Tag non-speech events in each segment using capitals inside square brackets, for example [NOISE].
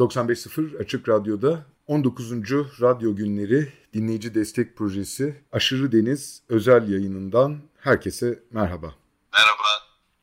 95.0 Açık Radyo'da 19. Radyo Günleri Dinleyici Destek Projesi Aşırı Deniz özel yayınından herkese merhaba. Merhaba.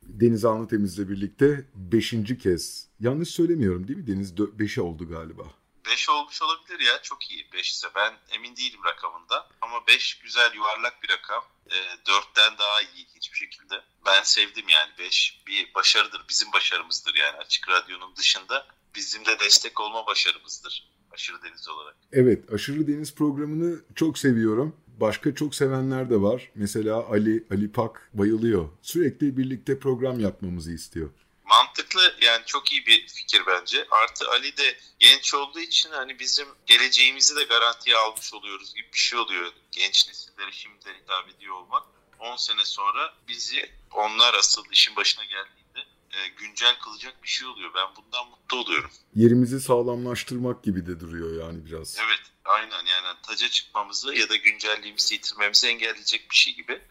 Deniz Anlıtemiz'le birlikte 5. kez, yanlış söylemiyorum değil mi Deniz? 5'e oldu galiba. 5 olmuş olabilir ya çok iyi 5 ise ben emin değilim rakamında ama 5 güzel yuvarlak bir rakam e, 4'ten daha iyi hiçbir şekilde ben sevdim yani 5 bir başarıdır bizim başarımızdır yani açık radyonun dışında bizim de destek olma başarımızdır aşırı deniz olarak. Evet aşırı deniz programını çok seviyorum. Başka çok sevenler de var. Mesela Ali, Ali Pak bayılıyor. Sürekli birlikte program yapmamızı istiyor mantıklı yani çok iyi bir fikir bence. Artı Ali de genç olduğu için hani bizim geleceğimizi de garantiye almış oluyoruz gibi bir şey oluyor. Genç nesillere şimdiden hitap ediyor olmak. 10 sene sonra bizi onlar asıl işin başına geldiğinde e, güncel kılacak bir şey oluyor. Ben bundan mutlu oluyorum. Yerimizi sağlamlaştırmak gibi de duruyor yani biraz. Evet aynen yani taca çıkmamızı ya da güncelliğimizi yitirmemizi engelleyecek bir şey gibi.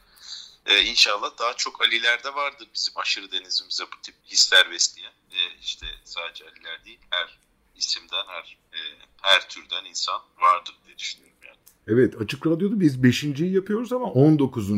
Ee, inşallah daha çok Ali'lerde vardır bizim aşırı denizimize bu tip hisler besleyen. Ee, işte sadece Ali'ler değil her isimden her e, her türden insan vardır diye düşünüyorum yani. Evet Açık Radyo'da biz 5.yi yapıyoruz ama 19.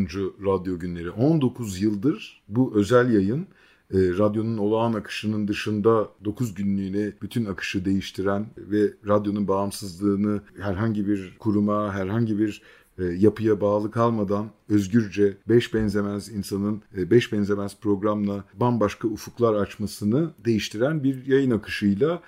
radyo günleri. 19 yıldır bu özel yayın e, radyonun olağan akışının dışında 9 günlüğüne bütün akışı değiştiren ve radyonun bağımsızlığını herhangi bir kuruma, herhangi bir yapıya bağlı kalmadan özgürce beş benzemez insanın e, beş benzemez programla bambaşka ufuklar açmasını değiştiren bir yayın akışıyla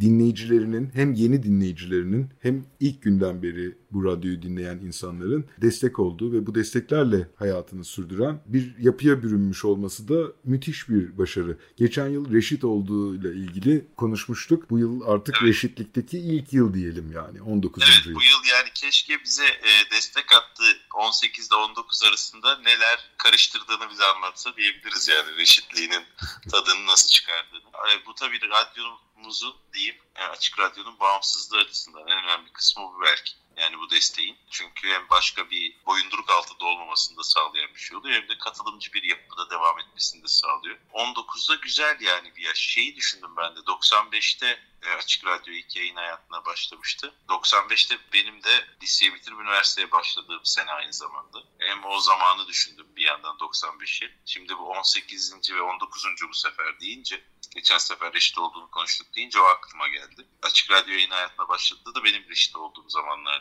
dinleyicilerinin hem yeni dinleyicilerinin hem ilk günden beri bu radyoyu dinleyen insanların destek olduğu ve bu desteklerle hayatını sürdüren bir yapıya bürünmüş olması da müthiş bir başarı. Geçen yıl reşit olduğu ile ilgili konuşmuştuk. Bu yıl artık evet. reşitlikteki ilk yıl diyelim yani 19. Evet, yıl. bu yıl yani keşke bize e, destek attı 18 ile 19 arasında neler karıştırdığını bize anlatsa diyebiliriz yani reşitliğinin tadını nasıl çıkardığını. E, bu tabii radyomuzun diyeyim yani açık radyonun bağımsızlığı açısından en önemli kısmı bu belki. Yani bu desteğin. Çünkü hem başka bir boyunduruk altında olmamasını da sağlayan bir şey oluyor. Hem de katılımcı bir yapıda devam etmesini de sağlıyor. 19'da güzel yani bir yaş. Şeyi düşündüm ben de. 95'te e, Açık Radyo ilk yayın hayatına başlamıştı. 95'te benim de liseyi bitirip üniversiteye başladığım sene aynı zamanda. Hem o zamanı düşündüm bir yandan 95'i. Şimdi bu 18. ve 19. bu sefer deyince geçen sefer reşit olduğunu konuştuk deyince o aklıma geldi. Açık Radyo yayın hayatına başladığı da benim reşit olduğum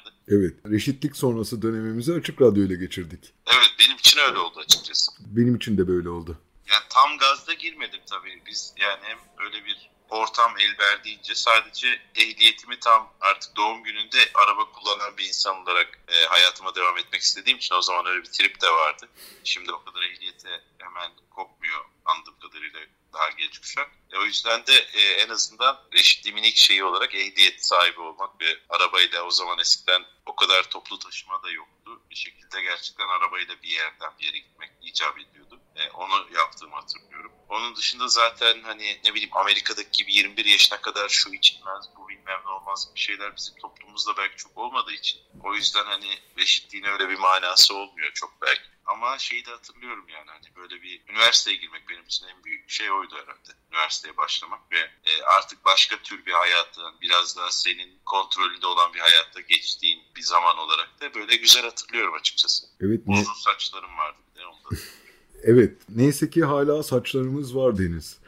zamanlardı. Evet. Reşitlik sonrası dönemimizi Açık Radyo ile geçirdik. Evet. Benim için öyle oldu açıkçası. Benim için de böyle oldu. Yani tam gazda girmedim tabii. Biz yani hem öyle bir ortam el verdiğince sadece ehliyetimi tam artık doğum gününde araba kullanan bir insan olarak e, hayatıma devam etmek istediğim için o zaman öyle bir trip de vardı. Şimdi o kadar ehliyete hemen kopmuyor andığım kadarıyla daha genç kuşak. E, o yüzden de e, en azından eşitliğimin ilk şeyi olarak ehliyet sahibi olmak ve arabayla o zaman eskiden o kadar toplu taşıma da yoktu. Bir şekilde gerçekten arabayla bir yerden bir yere gitmek icap ediyordu. E, onu yaptığımı hatırlıyorum. Onun dışında zaten hani ne bileyim Amerika'daki gibi 21 yaşına kadar şu içilmez bu bilmem ne olmaz bir şeyler bizim toplumumuzda belki çok olmadığı için. O yüzden hani eşitliğin öyle bir manası olmuyor çok belki. Ama şeyi de hatırlıyorum yani hani böyle bir üniversiteye girmek benim için en büyük şey oydu herhalde. Üniversiteye başlamak ve e, artık başka tür bir hayattan biraz daha senin kontrolünde olan bir hayatta geçtiğin bir zaman olarak da böyle güzel hatırlıyorum açıkçası. Evet. Uzun saçlarım vardı bir de onda. [LAUGHS] Evet. Neyse ki hala saçlarımız var Deniz.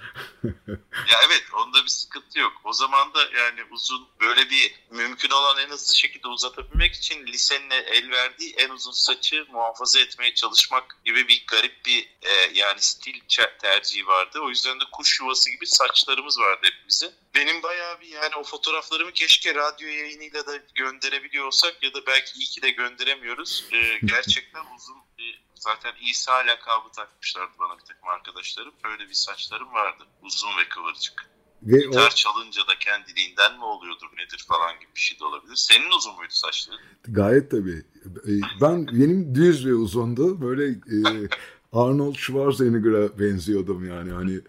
[LAUGHS] ya evet onda bir sıkıntı yok. O zaman da yani uzun böyle bir mümkün olan en hızlı şekilde uzatabilmek için lisenin el verdiği en uzun saçı muhafaza etmeye çalışmak gibi bir garip bir e, yani stil tercihi vardı. O yüzden de kuş yuvası gibi saçlarımız vardı hepimizin. Benim bayağı bir yani o fotoğraflarımı keşke radyo yayınıyla da gönderebiliyor olsak ya da belki iyi ki de gönderemiyoruz. E, [LAUGHS] gerçekten uzun bir Zaten İsa lakabı takmışlardı bana bir takım arkadaşlarım. Öyle bir saçlarım vardı. Uzun ve kıvırcık. Ve Gitar o... çalınca da kendiliğinden mi oluyordur nedir falan gibi bir şey de olabilir. Senin uzun muydu saçların? Gayet tabii. E, ben benim düz ve uzundu. Böyle e, Arnold Schwarzenegger'a benziyordum yani hani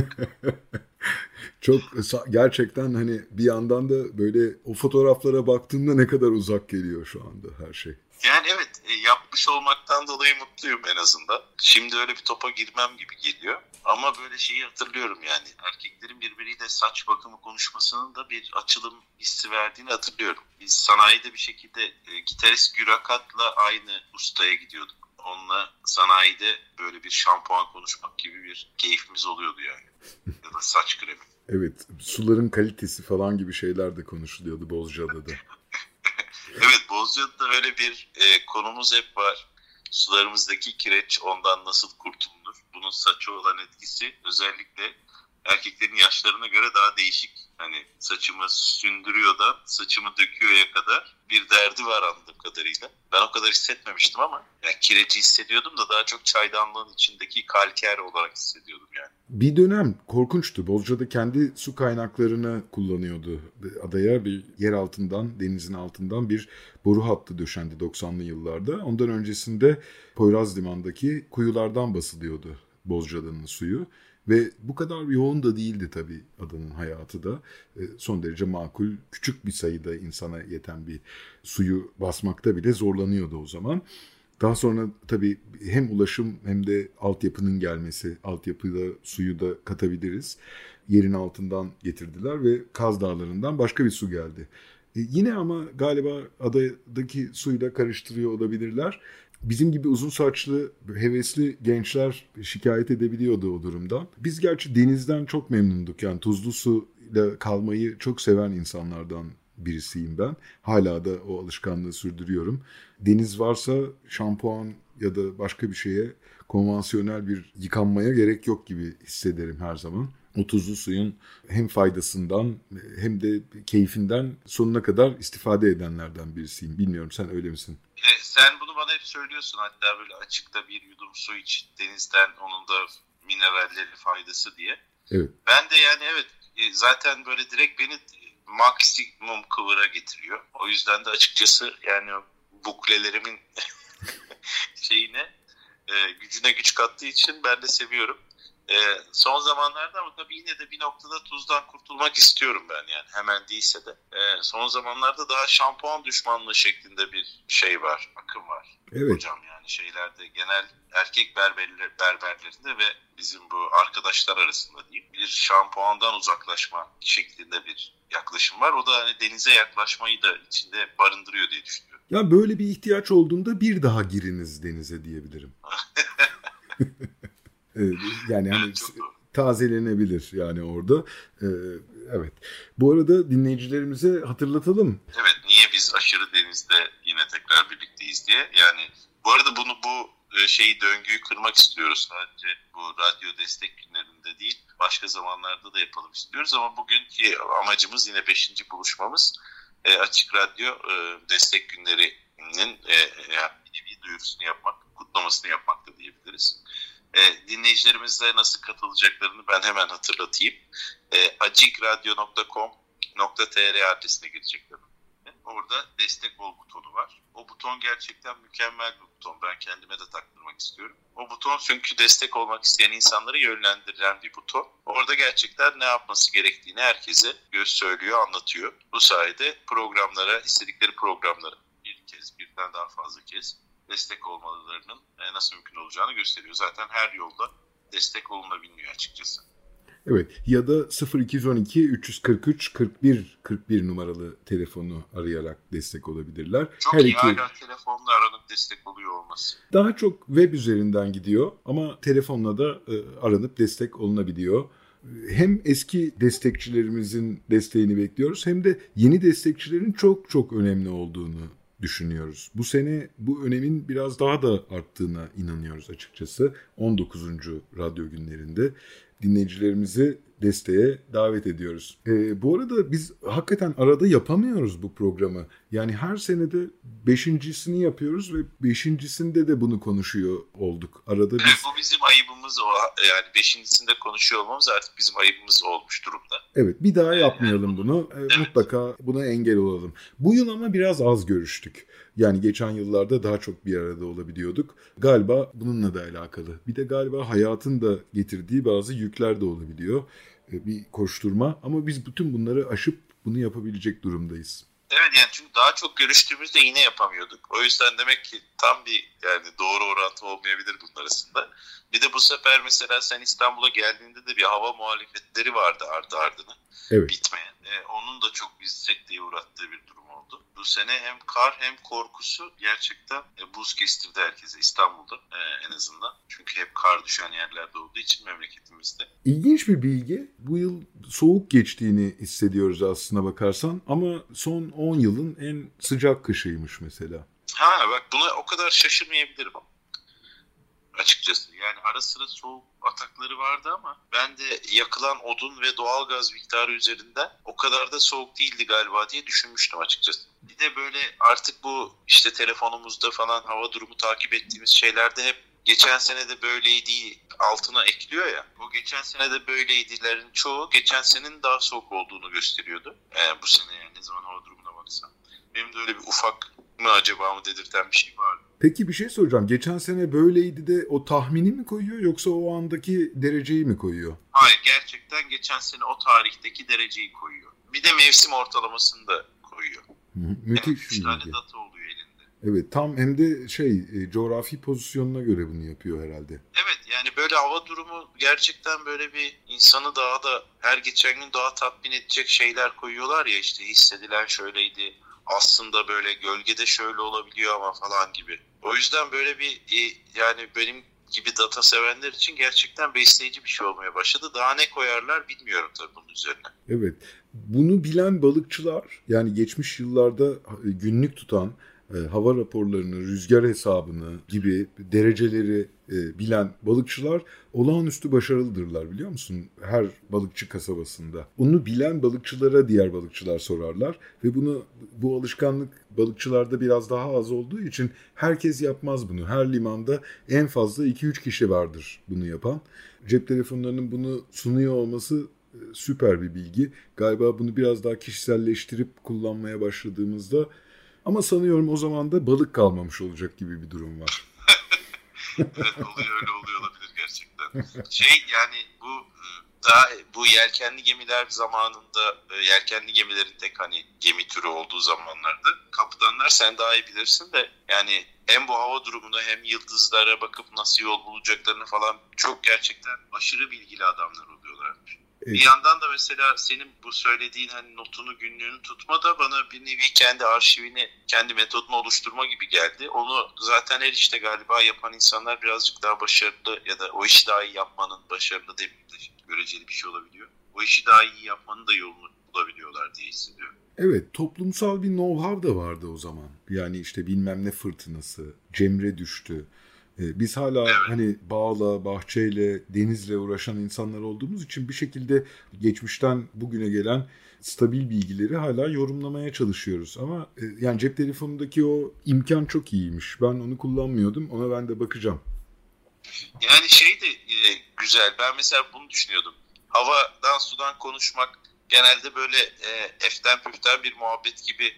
[LAUGHS] çok gerçekten hani bir yandan da böyle o fotoğraflara baktığımda ne kadar uzak geliyor şu anda her şey. Yani evet e, yapmış olmaktan dolayı mutluyum en azından. Şimdi öyle bir topa girmem gibi geliyor. Ama böyle şeyi hatırlıyorum yani. Erkeklerin birbiriyle saç bakımı konuşmasının da bir açılım hissi verdiğini hatırlıyorum. Biz sanayide bir şekilde e, gitarist Gürakat'la aynı ustaya gidiyorduk. Onunla sanayide böyle bir şampuan konuşmak gibi bir keyfimiz oluyordu yani. ya da saç kremi. Evet, suların kalitesi falan gibi şeyler de konuşuluyordu Bozcaada'da. Evet, Bozcaada'da öyle bir e, konumuz hep var. Sularımızdaki kireç ondan nasıl kurtulunur? Bunun saçı olan etkisi özellikle erkeklerin yaşlarına göre daha değişik. Hani saçımı sündürüyor da saçımı döküyor'ya kadar bir derdi var anladığım kadarıyla. Ben o kadar hissetmemiştim ama yani kireci hissediyordum da daha çok çaydanlığın içindeki kalker olarak hissediyordum yani. Bir dönem korkunçtu. Bozca'da kendi su kaynaklarını kullanıyordu. Adaya bir yer altından, denizin altından bir boru hattı döşendi 90'lı yıllarda. Ondan öncesinde Poyraz Liman'daki kuyulardan basılıyordu Bozcaada'nın suyu. Ve bu kadar yoğun da değildi tabii adanın hayatı da. E, son derece makul, küçük bir sayıda insana yeten bir suyu basmakta bile zorlanıyordu o zaman. Daha sonra tabii hem ulaşım hem de altyapının gelmesi, altyapıda suyu da katabiliriz. Yerin altından getirdiler ve Kaz Dağları'ndan başka bir su geldi. E, yine ama galiba adadaki suyla karıştırıyor olabilirler bizim gibi uzun saçlı, hevesli gençler şikayet edebiliyordu o durumda. Biz gerçi denizden çok memnunduk. Yani tuzlu suyla kalmayı çok seven insanlardan birisiyim ben. Hala da o alışkanlığı sürdürüyorum. Deniz varsa şampuan ya da başka bir şeye konvansiyonel bir yıkanmaya gerek yok gibi hissederim her zaman. O tuzlu suyun hem faydasından hem de keyfinden sonuna kadar istifade edenlerden birisiyim. Bilmiyorum sen öyle misin? E, sen bunu bana hep söylüyorsun hatta böyle açıkta bir yudum su iç denizden onun da mineralleri faydası diye. Evet. Ben de yani evet e, zaten böyle direkt beni maksimum kıvıra getiriyor. O yüzden de açıkçası yani buklelerimin [LAUGHS] şeyine e, gücüne güç kattığı için ben de seviyorum. E, son zamanlarda ama tabii yine de bir noktada tuzdan kurtulmak istiyorum ben yani hemen değilse de. E, son zamanlarda daha şampuan düşmanlığı şeklinde bir şey var, akım var. Evet. Hocam yani şeylerde genel erkek berberler, berberlerinde ve bizim bu arkadaşlar arasında diyeyim bir şampuandan uzaklaşma şeklinde bir yaklaşım var. O da hani denize yaklaşmayı da içinde barındırıyor diye düşünüyorum. Ya böyle bir ihtiyaç olduğunda bir daha giriniz denize diyebilirim. [LAUGHS] yani hani tazelenebilir yani orada. Ee, evet. Bu arada dinleyicilerimize hatırlatalım. Evet niye biz aşırı denizde yine tekrar birlikteyiz diye. Yani bu arada bunu bu e, şeyi döngüyü kırmak istiyoruz sadece bu radyo destek günlerinde değil başka zamanlarda da yapalım istiyoruz ama bugünkü amacımız yine 5. buluşmamız e, Açık Radyo e, destek günlerinin yani bir duyurusunu yapmak, kutlamasını yapmak da diyebiliriz. E, nasıl katılacaklarını ben hemen hatırlatayım. E, acikradyo.com.tr adresine girecekler. Orada destek ol butonu var. O buton gerçekten mükemmel bir buton. Ben kendime de taktırmak istiyorum. O buton çünkü destek olmak isteyen insanları yönlendiren bir buton. Orada gerçekten ne yapması gerektiğini herkese göz söylüyor, anlatıyor. Bu sayede programlara, istedikleri programlara bir kez, birden daha fazla kez destek olmalarının e, nasıl mümkün olacağını gösteriyor. Zaten her yolda destek olunabiliyor açıkçası. Evet ya da 0212 343 41 41 numaralı telefonu arayarak destek olabilirler. Çok Her iyi iki... hala telefonla aranıp destek oluyor olması. Daha çok web üzerinden gidiyor ama telefonla da e, aranıp destek olunabiliyor. Hem eski destekçilerimizin desteğini bekliyoruz hem de yeni destekçilerin çok çok önemli olduğunu düşünüyoruz. Bu sene bu önemin biraz daha da arttığına inanıyoruz açıkçası. 19. radyo günlerinde dinleyicilerimizi desteğe davet ediyoruz. E, bu arada biz hakikaten arada yapamıyoruz bu programı. Yani her senede beşincisini yapıyoruz ve beşincisinde de bunu konuşuyor olduk. Arada [LAUGHS] biz... bu bizim ayıbımız o. Yani beşincisinde konuşuyor olmamız artık bizim ayıbımız olmuş durumda. Evet bir daha yapmayalım bunu. Ee, Evet. Mutlaka buna engel olalım. Bu yıl ama biraz az görüştük. Yani geçen yıllarda daha çok bir arada olabiliyorduk. Galiba bununla da alakalı. Bir de galiba hayatın da getirdiği bazı yükler de olabiliyor. Ee, Bir koşturma ama biz bütün bunları aşıp bunu yapabilecek durumdayız. Evet yani çünkü daha çok görüştüğümüzde yine yapamıyorduk. O yüzden demek ki tam bir yani doğru orantı olmayabilir bunun arasında. Bir de bu sefer mesela sen İstanbul'a geldiğinde de bir hava muhalefetleri vardı ardı ardına Evet. bitmeyen. E, onun da çok bizi sekteye uğrattığı bir durum oldu. Bu sene hem kar hem korkusu gerçekten e, buz kestirdi herkese İstanbul'da e, en azından. Çünkü hep kar düşen yerlerde olduğu için memleketimizde. İlginç bir bilgi. Bu yıl soğuk geçtiğini hissediyoruz aslına bakarsan ama son 10 yılın en sıcak kışıymış mesela. Ha bak buna o kadar şaşırmayabilirim açıkçası. Yani ara sıra soğuk atakları vardı ama ben de yakılan odun ve doğalgaz miktarı üzerinden o kadar da soğuk değildi galiba diye düşünmüştüm açıkçası. Bir de böyle artık bu işte telefonumuzda falan hava durumu takip ettiğimiz şeylerde hep geçen sene de böyleydi altına ekliyor ya. O geçen sene de böyleydilerin çoğu geçen senenin daha soğuk olduğunu gösteriyordu. Ee, bu sene yani ne zaman hava durumuna baksam. Benim de öyle bir ufak mı acaba mı dedirten bir şey vardı. Peki bir şey soracağım. Geçen sene böyleydi de o tahmini mi koyuyor yoksa o andaki dereceyi mi koyuyor? Hayır gerçekten geçen sene o tarihteki dereceyi koyuyor. Bir de mevsim ortalamasını da koyuyor. Hı hı, Yani Müthiş üç bir tane data oluyor elinde. Evet tam hem de şey e, coğrafi pozisyonuna göre bunu yapıyor herhalde. Evet yani böyle hava durumu gerçekten böyle bir insanı daha da her geçen gün daha tatmin edecek şeyler koyuyorlar ya işte hissedilen şöyleydi aslında böyle gölgede şöyle olabiliyor ama falan gibi. O yüzden böyle bir e, yani benim gibi data sevenler için gerçekten besleyici bir şey olmaya başladı. Daha ne koyarlar bilmiyorum tabii bunun üzerine. Evet. Bunu bilen balıkçılar yani geçmiş yıllarda e, günlük tutan e, hava raporlarını, rüzgar hesabını gibi dereceleri e, bilen balıkçılar olağanüstü başarılıdırlar biliyor musun? Her balıkçı kasabasında. Onu bilen balıkçılara diğer balıkçılar sorarlar ve bunu bu alışkanlık balıkçılarda biraz daha az olduğu için herkes yapmaz bunu. Her limanda en fazla 2-3 kişi vardır bunu yapan. Cep telefonlarının bunu sunuyor olması e, süper bir bilgi. Galiba bunu biraz daha kişiselleştirip kullanmaya başladığımızda ama sanıyorum o zaman da balık kalmamış olacak gibi bir durum var. Evet oluyor öyle oluyor olabilir gerçekten. Şey yani bu e, daha bu yelkenli gemiler zamanında e, yelkenli gemilerin tek hani gemi türü olduğu zamanlarda kaptanlar sen daha iyi bilirsin de yani hem bu hava durumuna hem yıldızlara bakıp nasıl yol bulacaklarını falan çok gerçekten aşırı bilgili adamlar oluyorlarmış. Bir yandan da mesela senin bu söylediğin hani notunu günlüğünü tutma da bana bir nevi kendi arşivini, kendi metodunu oluşturma gibi geldi. Onu zaten her işte galiba yapan insanlar birazcık daha başarılı ya da o işi daha iyi yapmanın başarılı demeyeyim de göreceli bir şey olabiliyor. O işi daha iyi yapmanın da yolunu bulabiliyorlar diye hissediyorum. Evet toplumsal bir know-how da vardı o zaman. Yani işte bilmem ne fırtınası, Cemre düştü. Ee, Biz hala hani bağla, bahçeyle, denizle uğraşan insanlar olduğumuz için bir şekilde geçmişten bugüne gelen stabil bilgileri hala yorumlamaya çalışıyoruz. Ama e, yani cep telefonundaki o imkan çok iyiymiş. Ben onu kullanmıyordum. Ona ben de bakacağım. Yani şey de e, güzel. Ben mesela bunu düşünüyordum. Havadan sudan konuşmak genelde böyle e, eften püften bir muhabbet gibi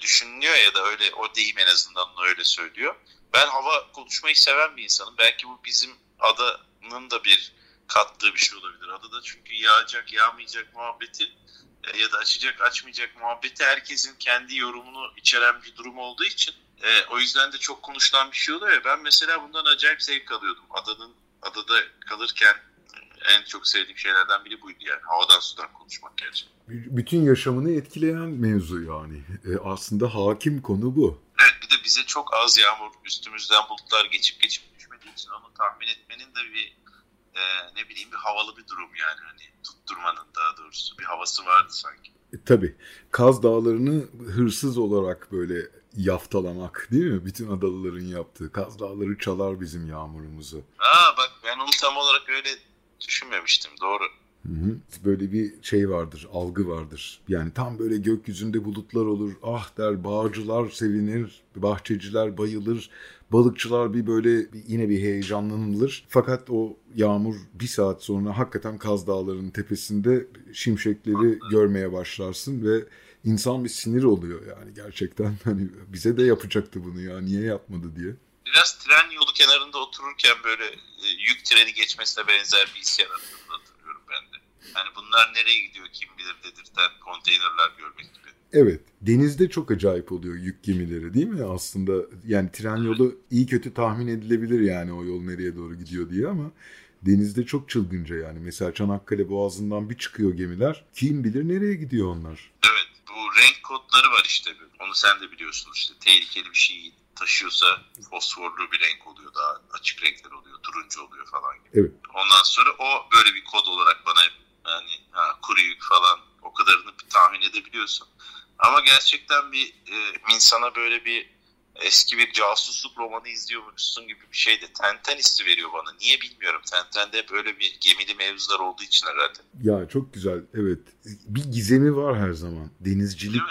düşünülüyor ya da öyle o deyim en azından onu öyle söylüyor. Ben hava konuşmayı seven bir insanım. Belki bu bizim adanın da bir kattığı bir şey olabilir. Adada çünkü yağacak yağmayacak muhabbeti e, ya da açacak açmayacak muhabbeti herkesin kendi yorumunu içeren bir durum olduğu için e, o yüzden de çok konuşulan bir şey oluyor ya. Ben mesela bundan acayip zevk alıyordum. Adanın adada kalırken en çok sevdiğim şeylerden biri buydu yani. Havadan sudan konuşmak gerçekten. B- Bütün yaşamını etkileyen mevzu yani. E, aslında hakim konu bu. Evet bir de bize çok az yağmur üstümüzden bulutlar geçip geçip düşmediği için onu tahmin etmenin de bir e, ne bileyim bir havalı bir durum yani. Hani tutturmanın daha doğrusu bir havası vardı sanki. E, tabii. Kaz Dağları'nı hırsız olarak böyle yaftalamak değil mi? Bütün adalıların yaptığı. Kaz Dağları çalar bizim yağmurumuzu. Aa bak ben onu tam olarak öyle düşünmemiştim doğru. Böyle bir şey vardır, algı vardır. Yani tam böyle gökyüzünde bulutlar olur. Ah der, bağcılar sevinir, bahçeciler bayılır. Balıkçılar bir böyle yine bir heyecanlanılır. Fakat o yağmur bir saat sonra hakikaten Kaz Dağları'nın tepesinde şimşekleri görmeye başlarsın ve insan bir sinir oluyor yani gerçekten. [LAUGHS] Hani bize de yapacaktı bunu ya niye yapmadı diye. Biraz tren yolu kenarında otururken böyle e, yük treni geçmesine benzer bir his yarattığını hatırlıyorum ben de. Yani bunlar nereye gidiyor kim bilir dedirten konteynerler görmek gibi. Evet. Denizde çok acayip oluyor yük gemileri değil mi aslında? Yani tren yolu iyi kötü tahmin edilebilir yani o yol nereye doğru gidiyor diye ama denizde çok çılgınca yani. Mesela Çanakkale Boğazı'ndan bir çıkıyor gemiler. Kim bilir nereye gidiyor onlar? Evet. Bu renk kodları var işte. Onu sen de biliyorsun işte. Tehlikeli bir şey taşıyorsa fosforlu bir renk oluyor. Daha açık renkler oluyor. Turuncu oluyor falan gibi. Evet. Ondan sonra o böyle bir kod olarak bana yani ha, kuru yük falan o kadarını bir tahmin edebiliyorsun. Ama gerçekten bir e, insana böyle bir eski bir casusluk romanı izliyormuşsun gibi bir şey de Tenten hissi veriyor bana. Niye bilmiyorum. Tenten'de böyle bir gemili mevzular olduğu için herhalde. Ya çok güzel. Evet. Bir gizemi var her zaman. Denizcilik?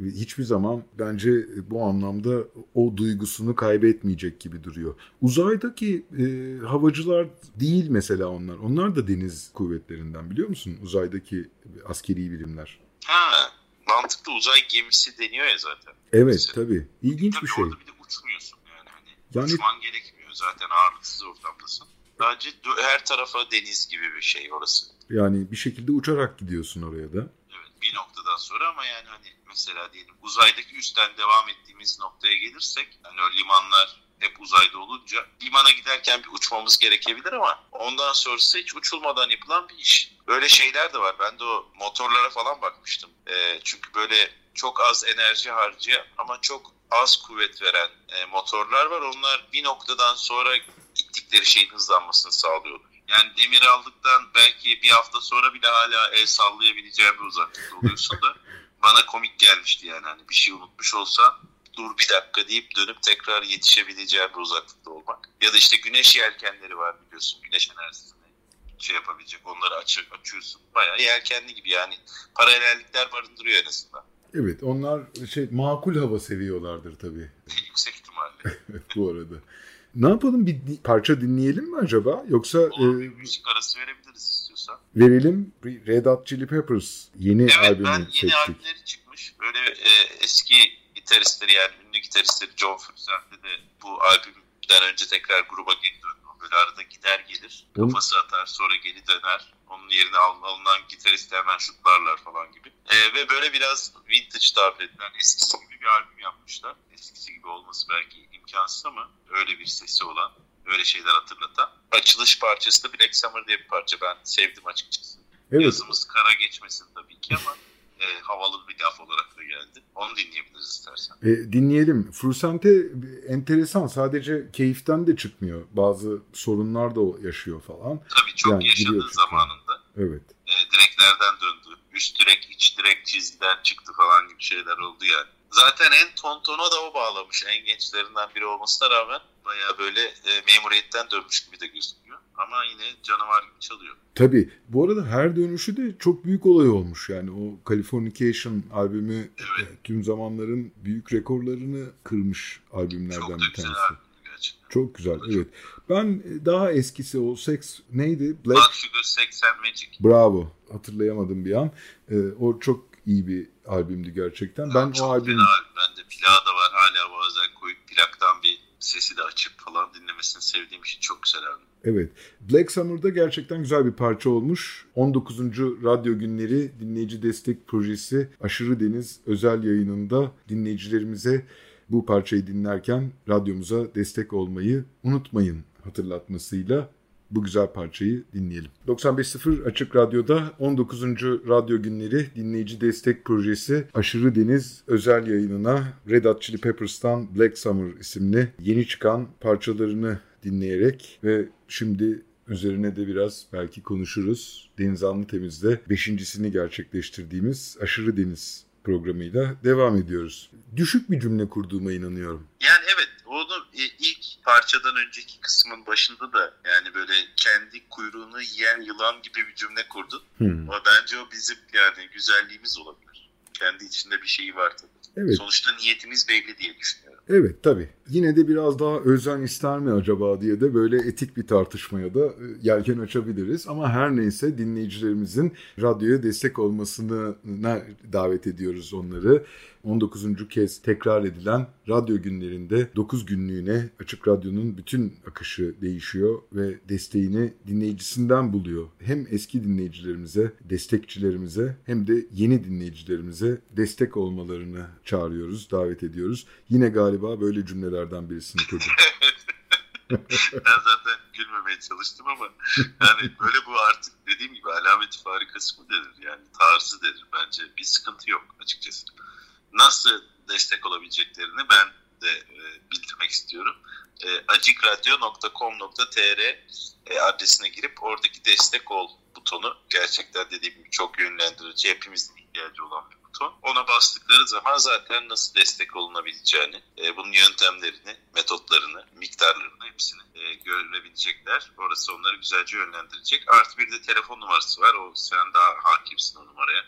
Hiçbir zaman bence bu anlamda o duygusunu kaybetmeyecek gibi duruyor. Uzaydaki e, havacılar değil mesela onlar. Onlar da deniz kuvvetlerinden biliyor musun? Uzaydaki askeri birimler. Ha, mantıklı uzay gemisi deniyor ya zaten. Evet Mesela. tabii. İlginç Tabii bir şey. orada bir de uçmuyorsun yani. Hani Yani- Uçman gerekmiyor zaten ağırlıksız ortamdasın. Sadece her tarafa deniz gibi bir şey orası. Yani bir şekilde uçarak gidiyorsun oraya da. Noktadan sonra ama yani hani mesela diyelim uzaydaki üstten devam ettiğimiz noktaya gelirsek hani o limanlar hep uzayda olunca limana giderken bir uçmamız gerekebilir ama ondan sonrası hiç uçulmadan yapılan bir iş. Böyle şeyler de var. Ben de o motorlara falan bakmıştım. Ee, çünkü böyle çok az enerji harcayan ama çok az kuvvet veren e, motorlar var. Onlar bir noktadan sonra gittikleri şeyin hızlanmasını sağlıyorlar. Yani demir aldıktan belki bir hafta sonra bile hala el sallayabileceğin bir uzaklıkta oluyorsun da [LAUGHS] bana komik gelmişti yani hani bir şey unutmuş olsa dur bir dakika deyip dönüp tekrar yetişebileceğin bir uzaklıkta olmak. Ya da işte güneş yelkenleri var biliyorsun güneş enerjisini şey yapabilecek onları açı, açıyorsun. Bayağı yelkenli gibi yani paralellikler barındırıyor en azından. Evet onlar şey makul hava seviyorlardır tabii [LAUGHS] Yüksek ihtimalle. [LAUGHS] bu arada. Ne yapalım bir parça dinleyelim mi acaba? Yoksa Olur e, bir müzik arası verebiliriz istiyorsan. verelim Red Hot Chili Peppers yeni Evet albümü ben yeni seçtik. albümleri çıkmış. Böyle e, eski gitaristleri yani ünlü gitaristleri John Frusciante de bu albümden önce tekrar gruba geri döndü. Böyle arada gider gelir. Kafası atar sonra geri döner. Onun yerine al- alınan gitaristi hemen şutlarlar falan gibi. E, ve böyle biraz vintage tabir edilen eskisi gibi bir albüm yapmışlar. Eskisi gibi olması belki imkansız ama öyle bir sesi olan öyle şeyler hatırlatan. Açılış parçası da Black Summer diye bir parça. Ben sevdim açıkçası. Evet Yazımız kara geçmesin tabii ki ama e, havalı bir laf olarak da geldi. Onu dinleyebiliriz istersen. E, dinleyelim. Frusante enteresan. Sadece keyiften de çıkmıyor. Bazı sorunlar da yaşıyor falan. Tabii çok Yani yaşadığı zamanında Evet. e, direklerden döndü. Üst direk, iç direk çizgiden çıktı falan gibi şeyler oldu yani. Zaten en tontona da o bağlamış. En gençlerinden biri olmasına rağmen baya böyle e, memuriyetten dönmüş gibi de gözüküyor. Ama yine canavar gibi çalıyor. Tabii. Bu arada her dönüşü de çok büyük olay olmuş. Yani o Californication albümü Evet. e, tüm zamanların büyük rekorlarını kırmış albümlerden Çok bir güzel tanesi. gerçekten. Çok güzel. Çok Evet. Ben daha eskisi o Sex neydi? Blood Black Sugar Sex and Magic. Bravo. Hatırlayamadım bir an. E, o çok iyi bir albümdü gerçekten. Ben Çok o albüm fena albüm. Bende plağı da var. Hala bazen koyup plaktan sesi de açıp falan dinlemesini sevdiğim için çok güzel albüm. Evet. Black Summer'da gerçekten güzel bir parça olmuş. 19. Radyo Günleri Dinleyici Destek Projesi Aşırı Deniz özel yayınında dinleyicilerimize bu parçayı dinlerken radyomuza destek olmayı unutmayın hatırlatmasıyla bu güzel parçayı dinleyelim. 95.0 Açık Radyo'da 19. Radyo Günleri Dinleyici Destek Projesi Aşırı Deniz özel yayınına Red Hot Chili Peppers'tan Black Summer isimli yeni çıkan parçalarını dinleyerek ve şimdi üzerine de biraz belki konuşuruz. Deniz Anlı Temiz'de beşincisini gerçekleştirdiğimiz Aşırı Deniz programıyla devam ediyoruz. Düşük bir cümle kurduğuma inanıyorum. Yani evet onu e, ilk parçadan önceki kısmın başında da yani böyle kendi kuyruğunu yiyen yılan gibi bir cümle kurdun. Hmm. Ama bence o bizim yani güzelliğimiz olabilir. Kendi içinde bir şeyi var tabii. Evet. Sonuçta niyetimiz belli diye düşünüyorum. Evet tabii. Yine de biraz daha özen ister mi acaba diye de böyle etik bir tartışmaya da e, yelken açabiliriz. Ama her neyse dinleyicilerimizin radyoya destek olmasını davet ediyoruz onları. 19. kez tekrar edilen radyo günlerinde 9 günlüğüne Açık Radyo'nun bütün akışı değişiyor ve desteğini dinleyicisinden buluyor. Hem eski dinleyicilerimize, destekçilerimize hem de yeni dinleyicilerimize destek olmalarını çağırıyoruz, davet ediyoruz. Yine galiba böyle cümlelerden birisini kurdum. [LAUGHS] ben zaten gülmemeye çalıştım ama yani böyle bu artık dediğim gibi alamet farikası mı denir yani tarzı denir bence bir sıkıntı yok açıkçası nasıl destek olabileceklerini ben de e, bildirmek istiyorum. E, acikradyo.com.tr e, adresine girip oradaki destek ol butonu gerçekten dediğim gibi çok yönlendirici, hepimizin ihtiyacı olan bir buton. Ona bastıkları zaman zaten nasıl destek olunabileceğini, e, bunun yöntemlerini, metotlarını, miktarlarını hepsini e, görebilecekler. Orası onları güzelce yönlendirecek. Artı bir de telefon numarası var. O sen daha hakimsin o numaraya.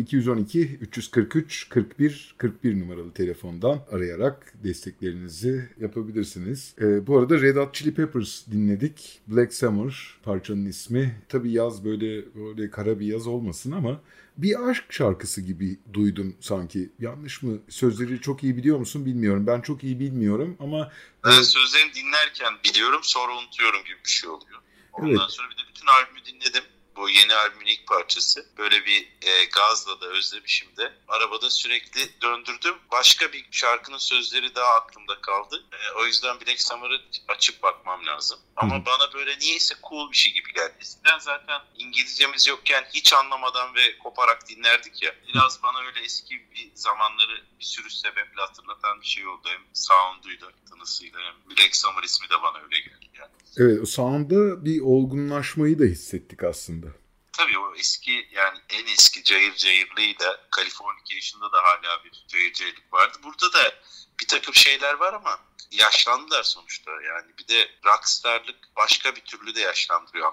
0212 343 41 41 numaralı telefondan arayarak desteklerinizi yapabilirsiniz. E, bu arada Red Hot Chili Peppers dinledik. Black Summer parçanın ismi. Tabii yaz böyle böyle kara bir yaz olmasın ama bir aşk şarkısı gibi duydum sanki. Yanlış mı? Sözleri çok iyi biliyor musun bilmiyorum. Ben çok iyi bilmiyorum ama... Ben sözlerini dinlerken biliyorum sonra unutuyorum gibi bir şey oluyor. Ondan evet. sonra bir de bütün albümü dinledim bu yeni albümün ilk parçası. Böyle bir e, gazla da özlemişim de. Arabada sürekli döndürdüm. Başka bir şarkının sözleri daha aklımda kaldı. E, o yüzden Black Summer'ı açıp bakmam lazım. Ama Hı. bana böyle niyeyse cool bir şey gibi geldi. Eskiden zaten İngilizcemiz yokken hiç anlamadan ve koparak dinlerdik ya. Biraz bana öyle eski bir zamanları bir sürü sebeple hatırlatan bir şey oldu. Hem sound'uyla, tınısıyla hem Black Summer ismi de bana öyle geldi. Evet sound'da bir olgunlaşmayı da hissettik aslında. Tabii o eski yani en eski cayır cayırlığıyla Californication'da da hala bir cayır cayırlık vardı. Burada da bir takım şeyler var ama yaşlandılar sonuçta yani. Bir de rockstarlık başka bir türlü de yaşlandırıyor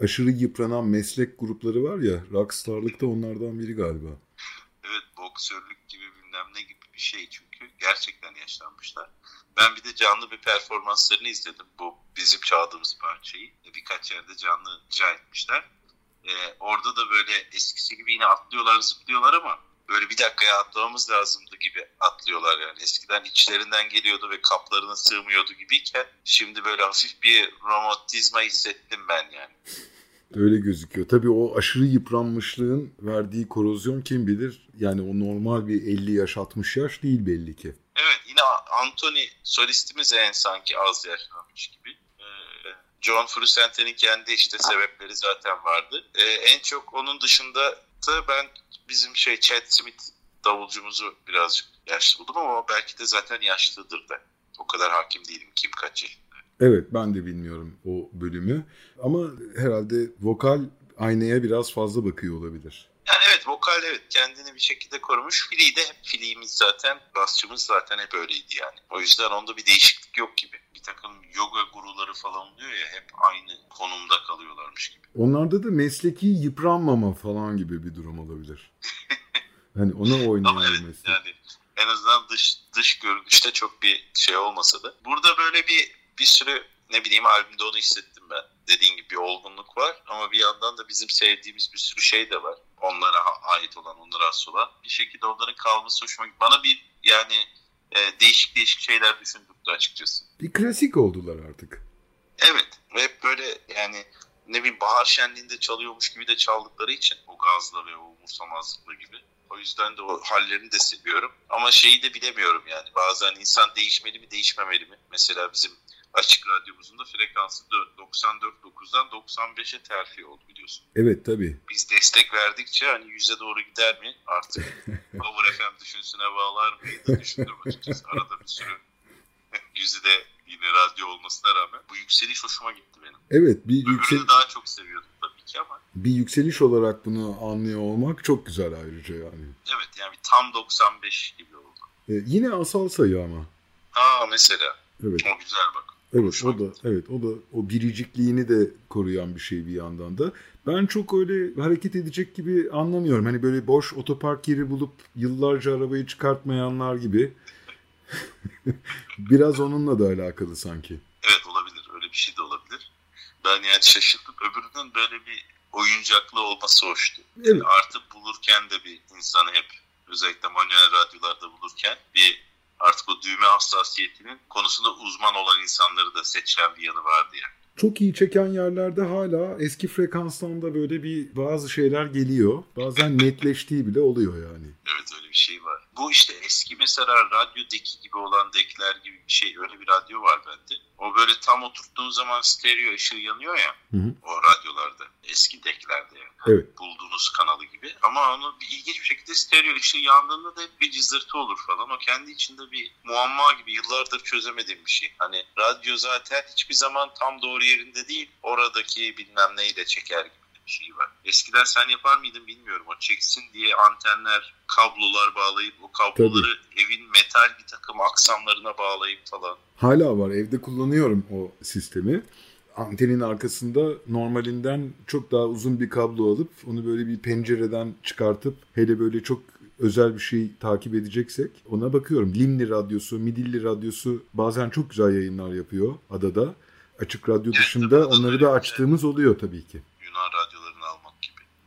Aşırı yıpranan meslek grupları var ya rockstarlık da onlardan biri galiba. Evet boksörlük gibi bilmem ne gibi bir şey çünkü gerçekten yaşlanmışlar. Ben bir de canlı bir performanslarını izledim. Bu bizim çaldığımız parçayı. Birkaç yerde canlı icra etmişler. Ee, orada da böyle eskisi gibi yine atlıyorlar zıplıyorlar ama böyle bir dakikaya atlamamız lazımdı gibi atlıyorlar yani. Eskiden içlerinden geliyordu ve kaplarına sığmıyordu gibiyken şimdi böyle hafif bir romantizma hissettim ben yani. Öyle gözüküyor. Tabii o aşırı yıpranmışlığın verdiği korozyon kim bilir? Yani o normal bir 50 yaş 60 yaş değil belli ki. Evet yine Anthony solistimiz en sanki az yaşlanmış gibi. Ee, John Frusciante'nin kendi işte sebepleri zaten vardı. Ee, en çok onun dışında da ben bizim şey Chad Smith davulcumuzu birazcık yaşlı buldum ama belki de zaten yaşlıdır da. O kadar hakim değilim kim kaç yaşında. Evet ben de bilmiyorum o bölümü ama herhalde vokal aynaya biraz fazla bakıyor olabilir. Yani evet vokal evet kendini bir şekilde korumuş. Fili de hep filiğimiz zaten, basçımız zaten hep öyleydi yani. O yüzden onda bir değişiklik yok gibi. Bir takım yoga guruları falan oluyor ya hep aynı konumda kalıyorlarmış gibi. Onlarda da mesleki yıpranmama falan gibi bir durum olabilir. [LAUGHS] hani ona oynayan evet, meslek. yani en azından dış dış görünüşte çok bir şey olmasa da. Burada böyle bir bir sürü ne bileyim albümde onu hissettim ben. Dediğin gibi bir olgunluk var ama bir yandan da bizim sevdiğimiz bir sürü şey de var. Onlara ait olan, onlara has olan. Bir şekilde onların kalması hoşuma gitti. Bana bir yani e, değişik değişik şeyler düşündürdü açıkçası. Bir klasik oldular artık. Evet. Ve hep böyle yani ne bileyim bahar şenliğinde çalıyormuş gibi de çaldıkları için o gazla ve o umursamazlıkla gibi. O yüzden de o hallerini de seviyorum. Ama şeyi de bilemiyorum yani. Bazen insan değişmeli mi değişmemeli mi? Mesela bizim açık radyomuzun da frekansı 94.9'dan 95'e terfi oldu biliyorsun. Evet tabii. Biz destek verdikçe hani yüze doğru gider mi artık [LAUGHS] Power FM düşünsüne bağlar mıydı düşündüm açıkçası. Arada bir sürü [LAUGHS] yüzü de yine radyo olmasına rağmen bu yükseliş hoşuma gitti benim. Evet bir yükseliş. daha çok seviyordum tabii ki ama. Bir yükseliş olarak bunu anlıyor olmak çok güzel ayrıca yani. Evet yani tam 95 gibi oldu. Ee, yine asal sayı ama. Aa mesela. Evet. O güzel bak. Evet o da evet o da o biricikliğini de koruyan bir şey bir yandan da. Ben çok öyle hareket edecek gibi anlamıyorum. Hani böyle boş otopark yeri bulup yıllarca arabayı çıkartmayanlar gibi. [LAUGHS] Biraz onunla da alakalı sanki. Evet olabilir. Öyle bir şey de olabilir. Ben yani şaşırdım. Öbürünün böyle bir oyuncaklı olması hoştu. Evet. Artık bulurken de bir insanı hep özellikle manuel radyolarda bulurken bir artık o düğme hassasiyetinin konusunda uzman olan insanları da seçen bir yanı vardı yani. Çok iyi çeken yerlerde hala eski frekanstan da böyle bir bazı şeyler geliyor. Bazen netleştiği bile oluyor yani. Evet öyle bir şey var. Bu işte eski mesela radyo deki gibi olan dekler gibi bir şey öyle bir radyo var bende. O böyle tam oturttuğun zaman stereo ışığı yanıyor ya Hı hı. o radyolarda eski deklerde yani. Evet. Bulduğunuz kanalı gibi. Ama onu bir ilginç bir şekilde stereo ışığı yandığında da hep bir cızırtı olur falan. O kendi içinde bir muamma gibi yıllardır çözemediğim bir şey. Hani radyo zaten hiçbir zaman tam doğru yerinde değil. Oradaki bilmem neyi de çeker gibi bir şey var. Eskiden sen yapar mıydın bilmiyorum. O çeksin diye antenler, kablolar bağlayıp o kabloları evin metal bir takım aksamlarına bağlayıp falan. Hala var. Evde kullanıyorum o sistemi. Antenin arkasında normalinden çok daha uzun bir kablo alıp onu böyle bir pencereden çıkartıp hele böyle çok özel bir şey takip edeceksek ona bakıyorum. Limni radyosu, Midilli radyosu bazen çok güzel yayınlar yapıyor adada. Açık radyo Evet, dışında tabii, onları da açtığımız oluyor tabii ki.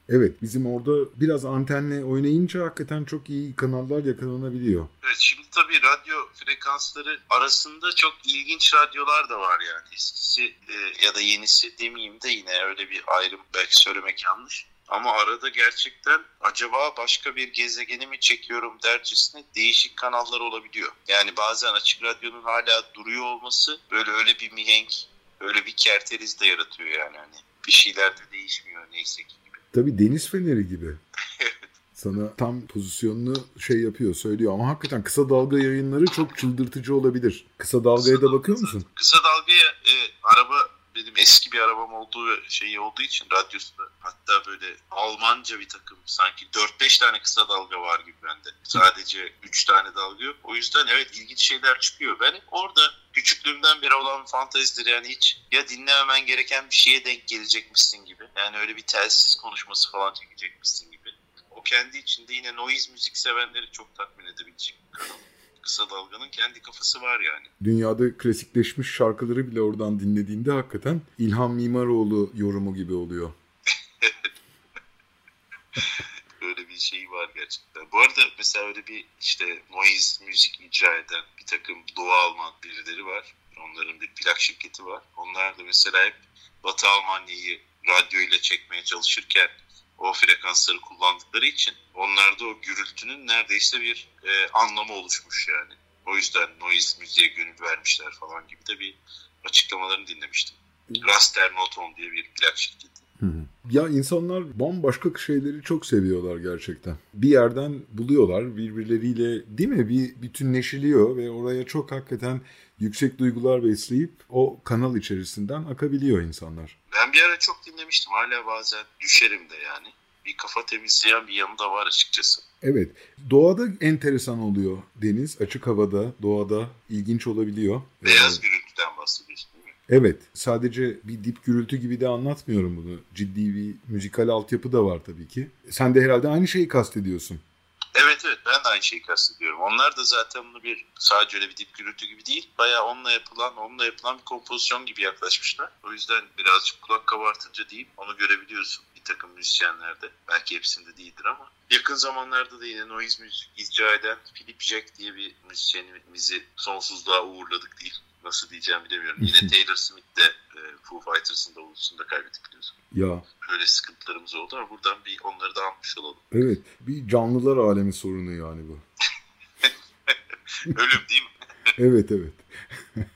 Evet bizim orada biraz antenle oynayınca hakikaten çok iyi kanallar yakalanabiliyor. Evet şimdi tabii radyo frekansları arasında çok ilginç radyolar da var yani. Eskisi e, ya da yenisi demeyeyim de yine öyle bir ayrım belki söylemek yanlış. Ama arada gerçekten acaba başka bir gezegeni mi çekiyorum dercesine değişik kanallar olabiliyor. Yani bazen açık radyonun hala duruyor olması böyle öyle bir mihenk, öyle bir kerteriz de yaratıyor yani. Hani bir şeyler de değişmiyor neyse ki. Tabii deniz feneri gibi. [LAUGHS] Sana tam pozisyonunu şey yapıyor, söylüyor. Ama hakikaten kısa dalga yayınları çok çıldırtıcı olabilir. Kısa dalgaya da bakıyor musun? Kısa dalgaya e, araba benim eski bir arabam olduğu şeyi olduğu için radyosunda hatta böyle Almanca bir takım sanki 4-5 tane kısa dalga var gibi bende. Sadece 3 tane dalga yok. O yüzden evet ilginç şeyler çıkıyor. Ben orada küçüklüğümden beri olan bir fantezidir yani hiç ya dinlememen gereken bir şeye denk gelecekmişsin gibi. Yani öyle bir telsiz konuşması falan çekecekmişsin gibi. O kendi içinde yine noise müzik sevenleri çok tatmin edebilecek bir kanal. Kısa dalganın kendi kafası var yani. Dünyada klasikleşmiş şarkıları bile oradan dinlediğinde hakikaten İlhan Mimaroğlu yorumu gibi oluyor. [LAUGHS] Bir şey var gerçekten. Bu arada mesela öyle bir işte noise müzik icra eden bir takım Doğu Alman birileri var. Onların bir plak şirketi var. Onlar da mesela hep Batı Almanya'yı radyo ile çekmeye çalışırken o frekansları kullandıkları için onlarda o gürültünün neredeyse bir e, anlamı oluşmuş yani. O yüzden noise müziğe gönül vermişler falan gibi de bir açıklamalarını dinlemiştim. Raster Noton diye bir plak şirketi. Hı hı. Ya insanlar bambaşka şeyleri çok seviyorlar gerçekten. Bir yerden buluyorlar birbirleriyle değil mi? Bir bütünleşiliyor ve oraya çok hakikaten yüksek duygular besleyip o kanal içerisinden akabiliyor insanlar. Ben bir ara çok dinlemiştim. Hala bazen düşerim de yani. Bir kafa temizleyen bir yanı da var açıkçası. Evet. Doğada enteresan oluyor Deniz. Açık havada, doğada ilginç olabiliyor. Beyaz Ee, gürültüden bahsediyorsun? Evet. Sadece bir dip gürültü gibi de anlatmıyorum bunu. Ciddi bir müzikal altyapı da var tabii ki. Sen de herhalde aynı şeyi kastediyorsun. Evet evet ben de aynı şeyi kastediyorum. Onlar da zaten bunu bir sadece öyle bir dip gürültü gibi değil. Bayağı onunla yapılan, onunla yapılan bir kompozisyon gibi yaklaşmışlar. O yüzden birazcık kulak kabartınca deyip onu görebiliyorsun bir takım müzisyenlerde. Belki hepsinde değildir ama. Yakın zamanlarda da yine noise müzik icra eden Philip Jack diye bir müzisyenimizi sonsuzluğa uğurladık değil. Nasıl diyeceğim bilemiyorum. Yine Taylor Smith de e, Foo Fighters'ın davulcusunu kaybettik biliyorsun. Ya Böyle sıkıntılarımız oldu ama buradan bir onları da almış olalım. evet bir canlılar alemi sorunu yani bu. [LAUGHS] Ölüm değil mi? [LAUGHS] Evet evet. [LAUGHS]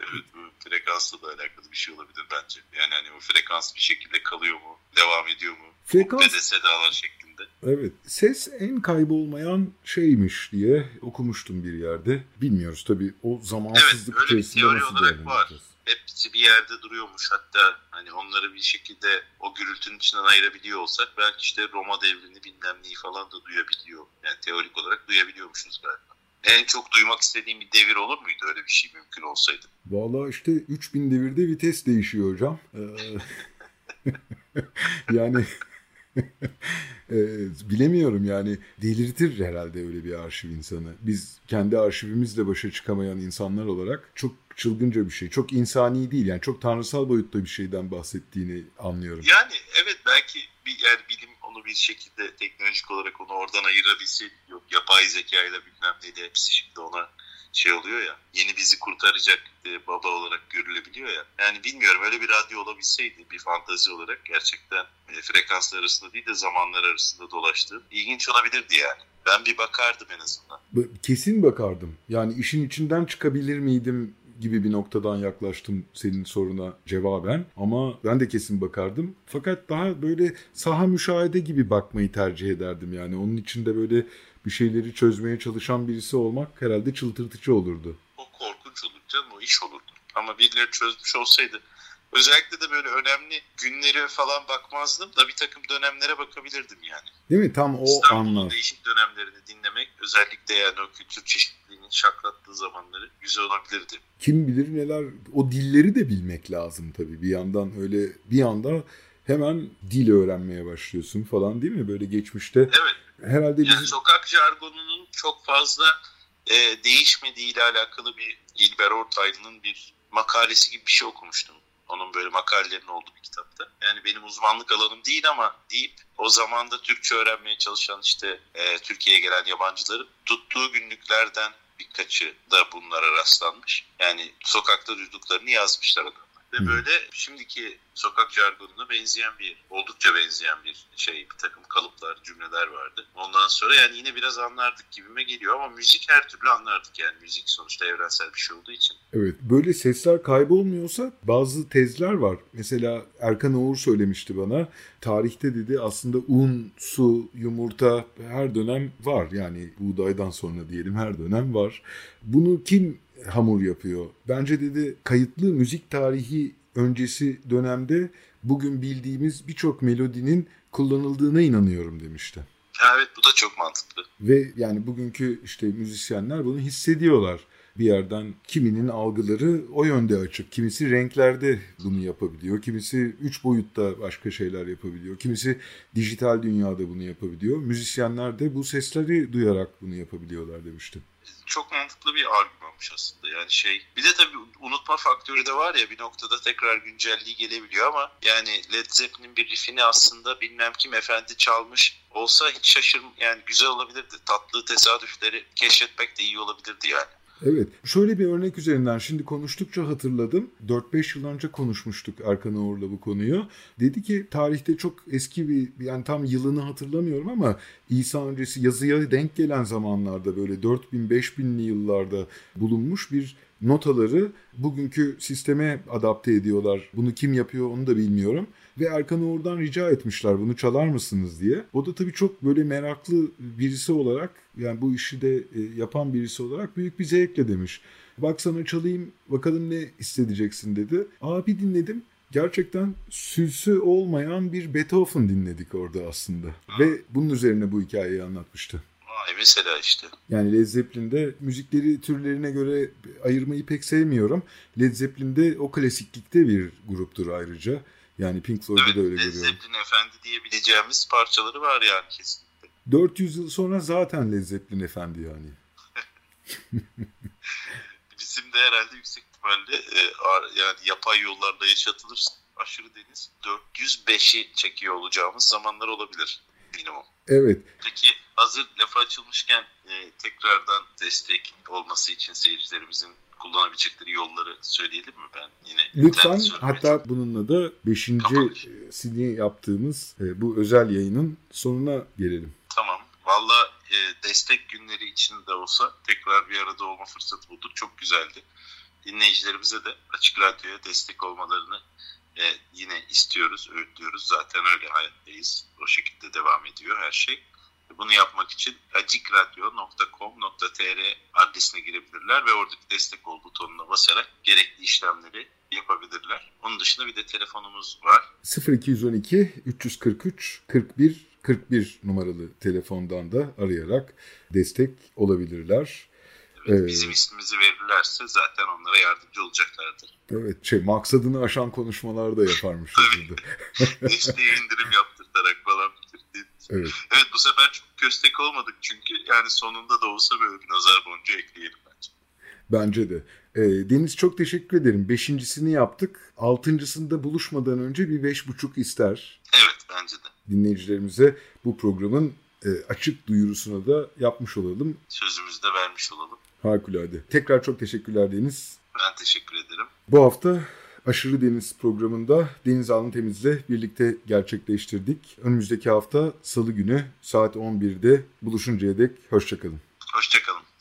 Evet, bu frekansla da alakalı bir şey olabilir bence. Yani hani o frekans bir şekilde kalıyor mu, devam ediyor mu? Frekans PDS-D'lar şeklinde. Evet ses en kaybolmayan şeymiş diye okumuştum bir yerde. Bilmiyoruz tabii o zamansızlık Evet, içerisinde nasıl değerlendireceğiz. Hepsi bir yerde duruyormuş. Hatta hani onları bir şekilde o gürültünün içinden ayırabiliyor olsak belki işte Roma devrini bilmem neyi falan da duyabiliyor. Yani teorik olarak duyabiliyormuşuz galiba. en çok duymak istediğim bir devir olur muydu öyle bir şey mümkün olsaydı? Valla işte 3000 devirde vites değişiyor hocam. Ee, [LAUGHS] yani [LAUGHS] bilemiyorum yani delirtir herhalde öyle bir arşiv insanı. Biz kendi arşivimizle başa çıkamayan insanlar olarak çok çılgınca bir şey. Çok insani değil yani çok tanrısal boyutta bir şeyden bahsettiğini anlıyorum. Yani evet belki bir yani bilim onu bir şekilde teknolojik olarak onu oradan ayırabilse yok yapay zeka ile bilmem neydi hepsi şimdi ona şey oluyor ya yeni bizi kurtaracak e, baba olarak görülebiliyor ya. Yani bilmiyorum öyle bir radyo olabilseydi bir fantazi olarak gerçekten e, frekanslar arasında değil de zamanlar arasında dolaştığı ilginç olabilirdi yani. Ben bir bakardım en azından. Kesin bakardım. Yani işin içinden çıkabilir miydim gibi bir noktadan yaklaştım senin soruna cevaben. Ama ben de kesin bakardım. Fakat daha böyle saha müşahede gibi bakmayı tercih ederdim yani. Onun içinde böyle bir şeyleri çözmeye çalışan birisi olmak herhalde çıldırtıcı olurdu. O korkunç olur canım o iş olurdu. Ama birileri çözmüş olsaydı Özellikle de böyle önemli günleri falan bakmazdım da bir takım dönemlere bakabilirdim yani. Değil mi? Tam o İstanbul'un anlar. değişik dönemlerini dinlemek özellikle yani o kültür çeşitliliğinin şaklattığı zamanları güzel olabilirdi. Kim bilir neler o dilleri de bilmek lazım tabii bir yandan öyle bir anda hemen dil öğrenmeye başlıyorsun falan değil mi? Böyle geçmişte Evet. herhalde Yani bizim... sokak jargonunun çok fazla e, değişmediği ile alakalı bir İlber Ortaylı'nın bir makalesi gibi bir şey okumuştum. Onun böyle makalelerinin olduğu bir kitapta. Yani benim uzmanlık alanım değil ama deyip o zaman da Türkçe öğrenmeye çalışan işte e, Türkiye'ye gelen yabancıların tuttuğu günlüklerden birkaçı da bunlara rastlanmış. Yani sokakta duyduklarını yazmışlar adamlar. Ve Hı. böyle şimdiki sokak jargonuna benzeyen bir, oldukça benzeyen bir şey, bir takım kalıplar, cümleler vardı. Ondan sonra yani yine biraz anlardık gibime geliyor ama müzik her türlü anlardık yani. Müzik sonuçta evrensel bir şey olduğu için. Evet böyle sesler kaybolmuyorsa bazı tezler var. Mesela Erkan Oğur söylemişti bana. Tarihte dedi aslında un, su, yumurta her dönem var. Yani buğdaydan sonra diyelim her dönem var. Bunu kim hamur yapıyor? Bence dedi kayıtlı müzik tarihi öncesi dönemde bugün bildiğimiz birçok melodinin kullanıldığına inanıyorum demişti. Evet bu da çok mantıklı. Ve yani bugünkü işte müzisyenler bunu hissediyorlar. Bir yerden kiminin algıları o yönde açık. Kimisi renklerde bunu yapabiliyor. Kimisi üç boyutta başka şeyler yapabiliyor. Kimisi dijital dünyada bunu yapabiliyor. Müzisyenler de bu sesleri duyarak bunu yapabiliyorlar demiştim. Çok mantıklı bir argümanmış aslında. Yani şey bir de tabii unutma faktörü de var ya bir noktada tekrar güncelliği gelebiliyor ama yani Led Zeppelin'in bir riffini aslında bilmem kim efendi çalmış olsa hiç şaşırm yani güzel olabilirdi. Tatlı tesadüfleri keşfetmek de iyi olabilirdi yani. Evet. Şöyle bir örnek üzerinden şimdi konuştukça hatırladım. 4-5 yıl önce konuşmuştuk Erkan Oğur'la bu konuyu. Dedi ki tarihte çok eski bir yani tam yılını hatırlamıyorum ama İsa öncesi yazıya denk gelen zamanlarda böyle 4000-5000'li yıllarda bulunmuş bir notaları bugünkü sisteme adapte ediyorlar. Bunu kim yapıyor onu da bilmiyorum. Ve Erkan Oğur'dan rica etmişler bunu çalar mısınız diye. O da tabii çok böyle meraklı birisi olarak yani bu işi de e, yapan birisi olarak büyük bir zevkle demiş. Bak sana çalayım bakalım ne hissedeceksin dedi. Abi dinledim. Gerçekten süsü olmayan bir Beethoven dinledik orada aslında. Ve bunun üzerine bu hikayeyi anlatmıştı. Vay mesela işte. Yani Led Zeppelin'de müzikleri türlerine göre ayırmayı pek sevmiyorum. Led Zeppelin'de o klasiklikte bir gruptur ayrıca. Yani Pink Floyd'u Evet, da öyle Led görüyorum. Zeppelin efendi diyebileceğimiz parçaları var yani kesinlikle. 400 yıl sonra zaten Led Zeppelin efendi yani. [LAUGHS] Bizim de herhalde yüksek ihtimalle e, yani yapay yollarla yaşatılırsa aşırı deniz 405'i çekiyor olacağımız zamanlar olabilir minimum. Evet. Peki hazır lafı açılmışken e, tekrardan destek olması için seyircilerimizin kullanabilecekleri yolları söyleyelim mi ben yine? Lütfen hatta bununla da 5. Kapanış. sini yaptığımız e, bu özel yayının sonuna gelelim. Tamam. Valla e, destek günleri için de olsa tekrar bir arada olma fırsatı bulduk. Çok güzeldi. Dinleyicilerimize de Açık Radyo'ya destek olmalarını e, yine istiyoruz, öğütlüyoruz. Zaten öyle hayattayız. O şekilde devam ediyor her şey. Bunu yapmak için acikradyo.com.tr adresine girebilirler ve oradaki destek ol butonuna basarak gerekli işlemleri yapabilirler. Onun dışında bir de telefonumuz var. 0212 343 41 41 numaralı telefondan da arayarak destek olabilirler. Evet, Evet. Bizim ismimizi verirlerse zaten onlara yardımcı olacaklardır. Evet şey maksadını aşan konuşmalar da yaparmışız [LAUGHS] burada. Desteğe indirim bitirdi. Evet. Evet bu sefer çok köstek olmadık çünkü yani sonunda da olsa böyle bir nazar boncuğu ekleyelim bence. Bence de. Ee, Deniz çok teşekkür ederim. Beşincisini yaptık. Altıncısında buluşmadan önce bir beş buçuk ister. Evet bence de. Dinleyicilerimize bu programın e, açık duyurusunu da yapmış olalım. Sözümüzü de vermiş olalım. Harikulade. Tekrar çok teşekkürler Deniz. Ben teşekkür ederim. Bu hafta Aşırı Deniz programında Deniz Alın Temiz'le birlikte gerçekleştirdik. Önümüzdeki hafta Salı günü saat 11'de buluşuncaya dek hoşçakalın. Hoşçakalın.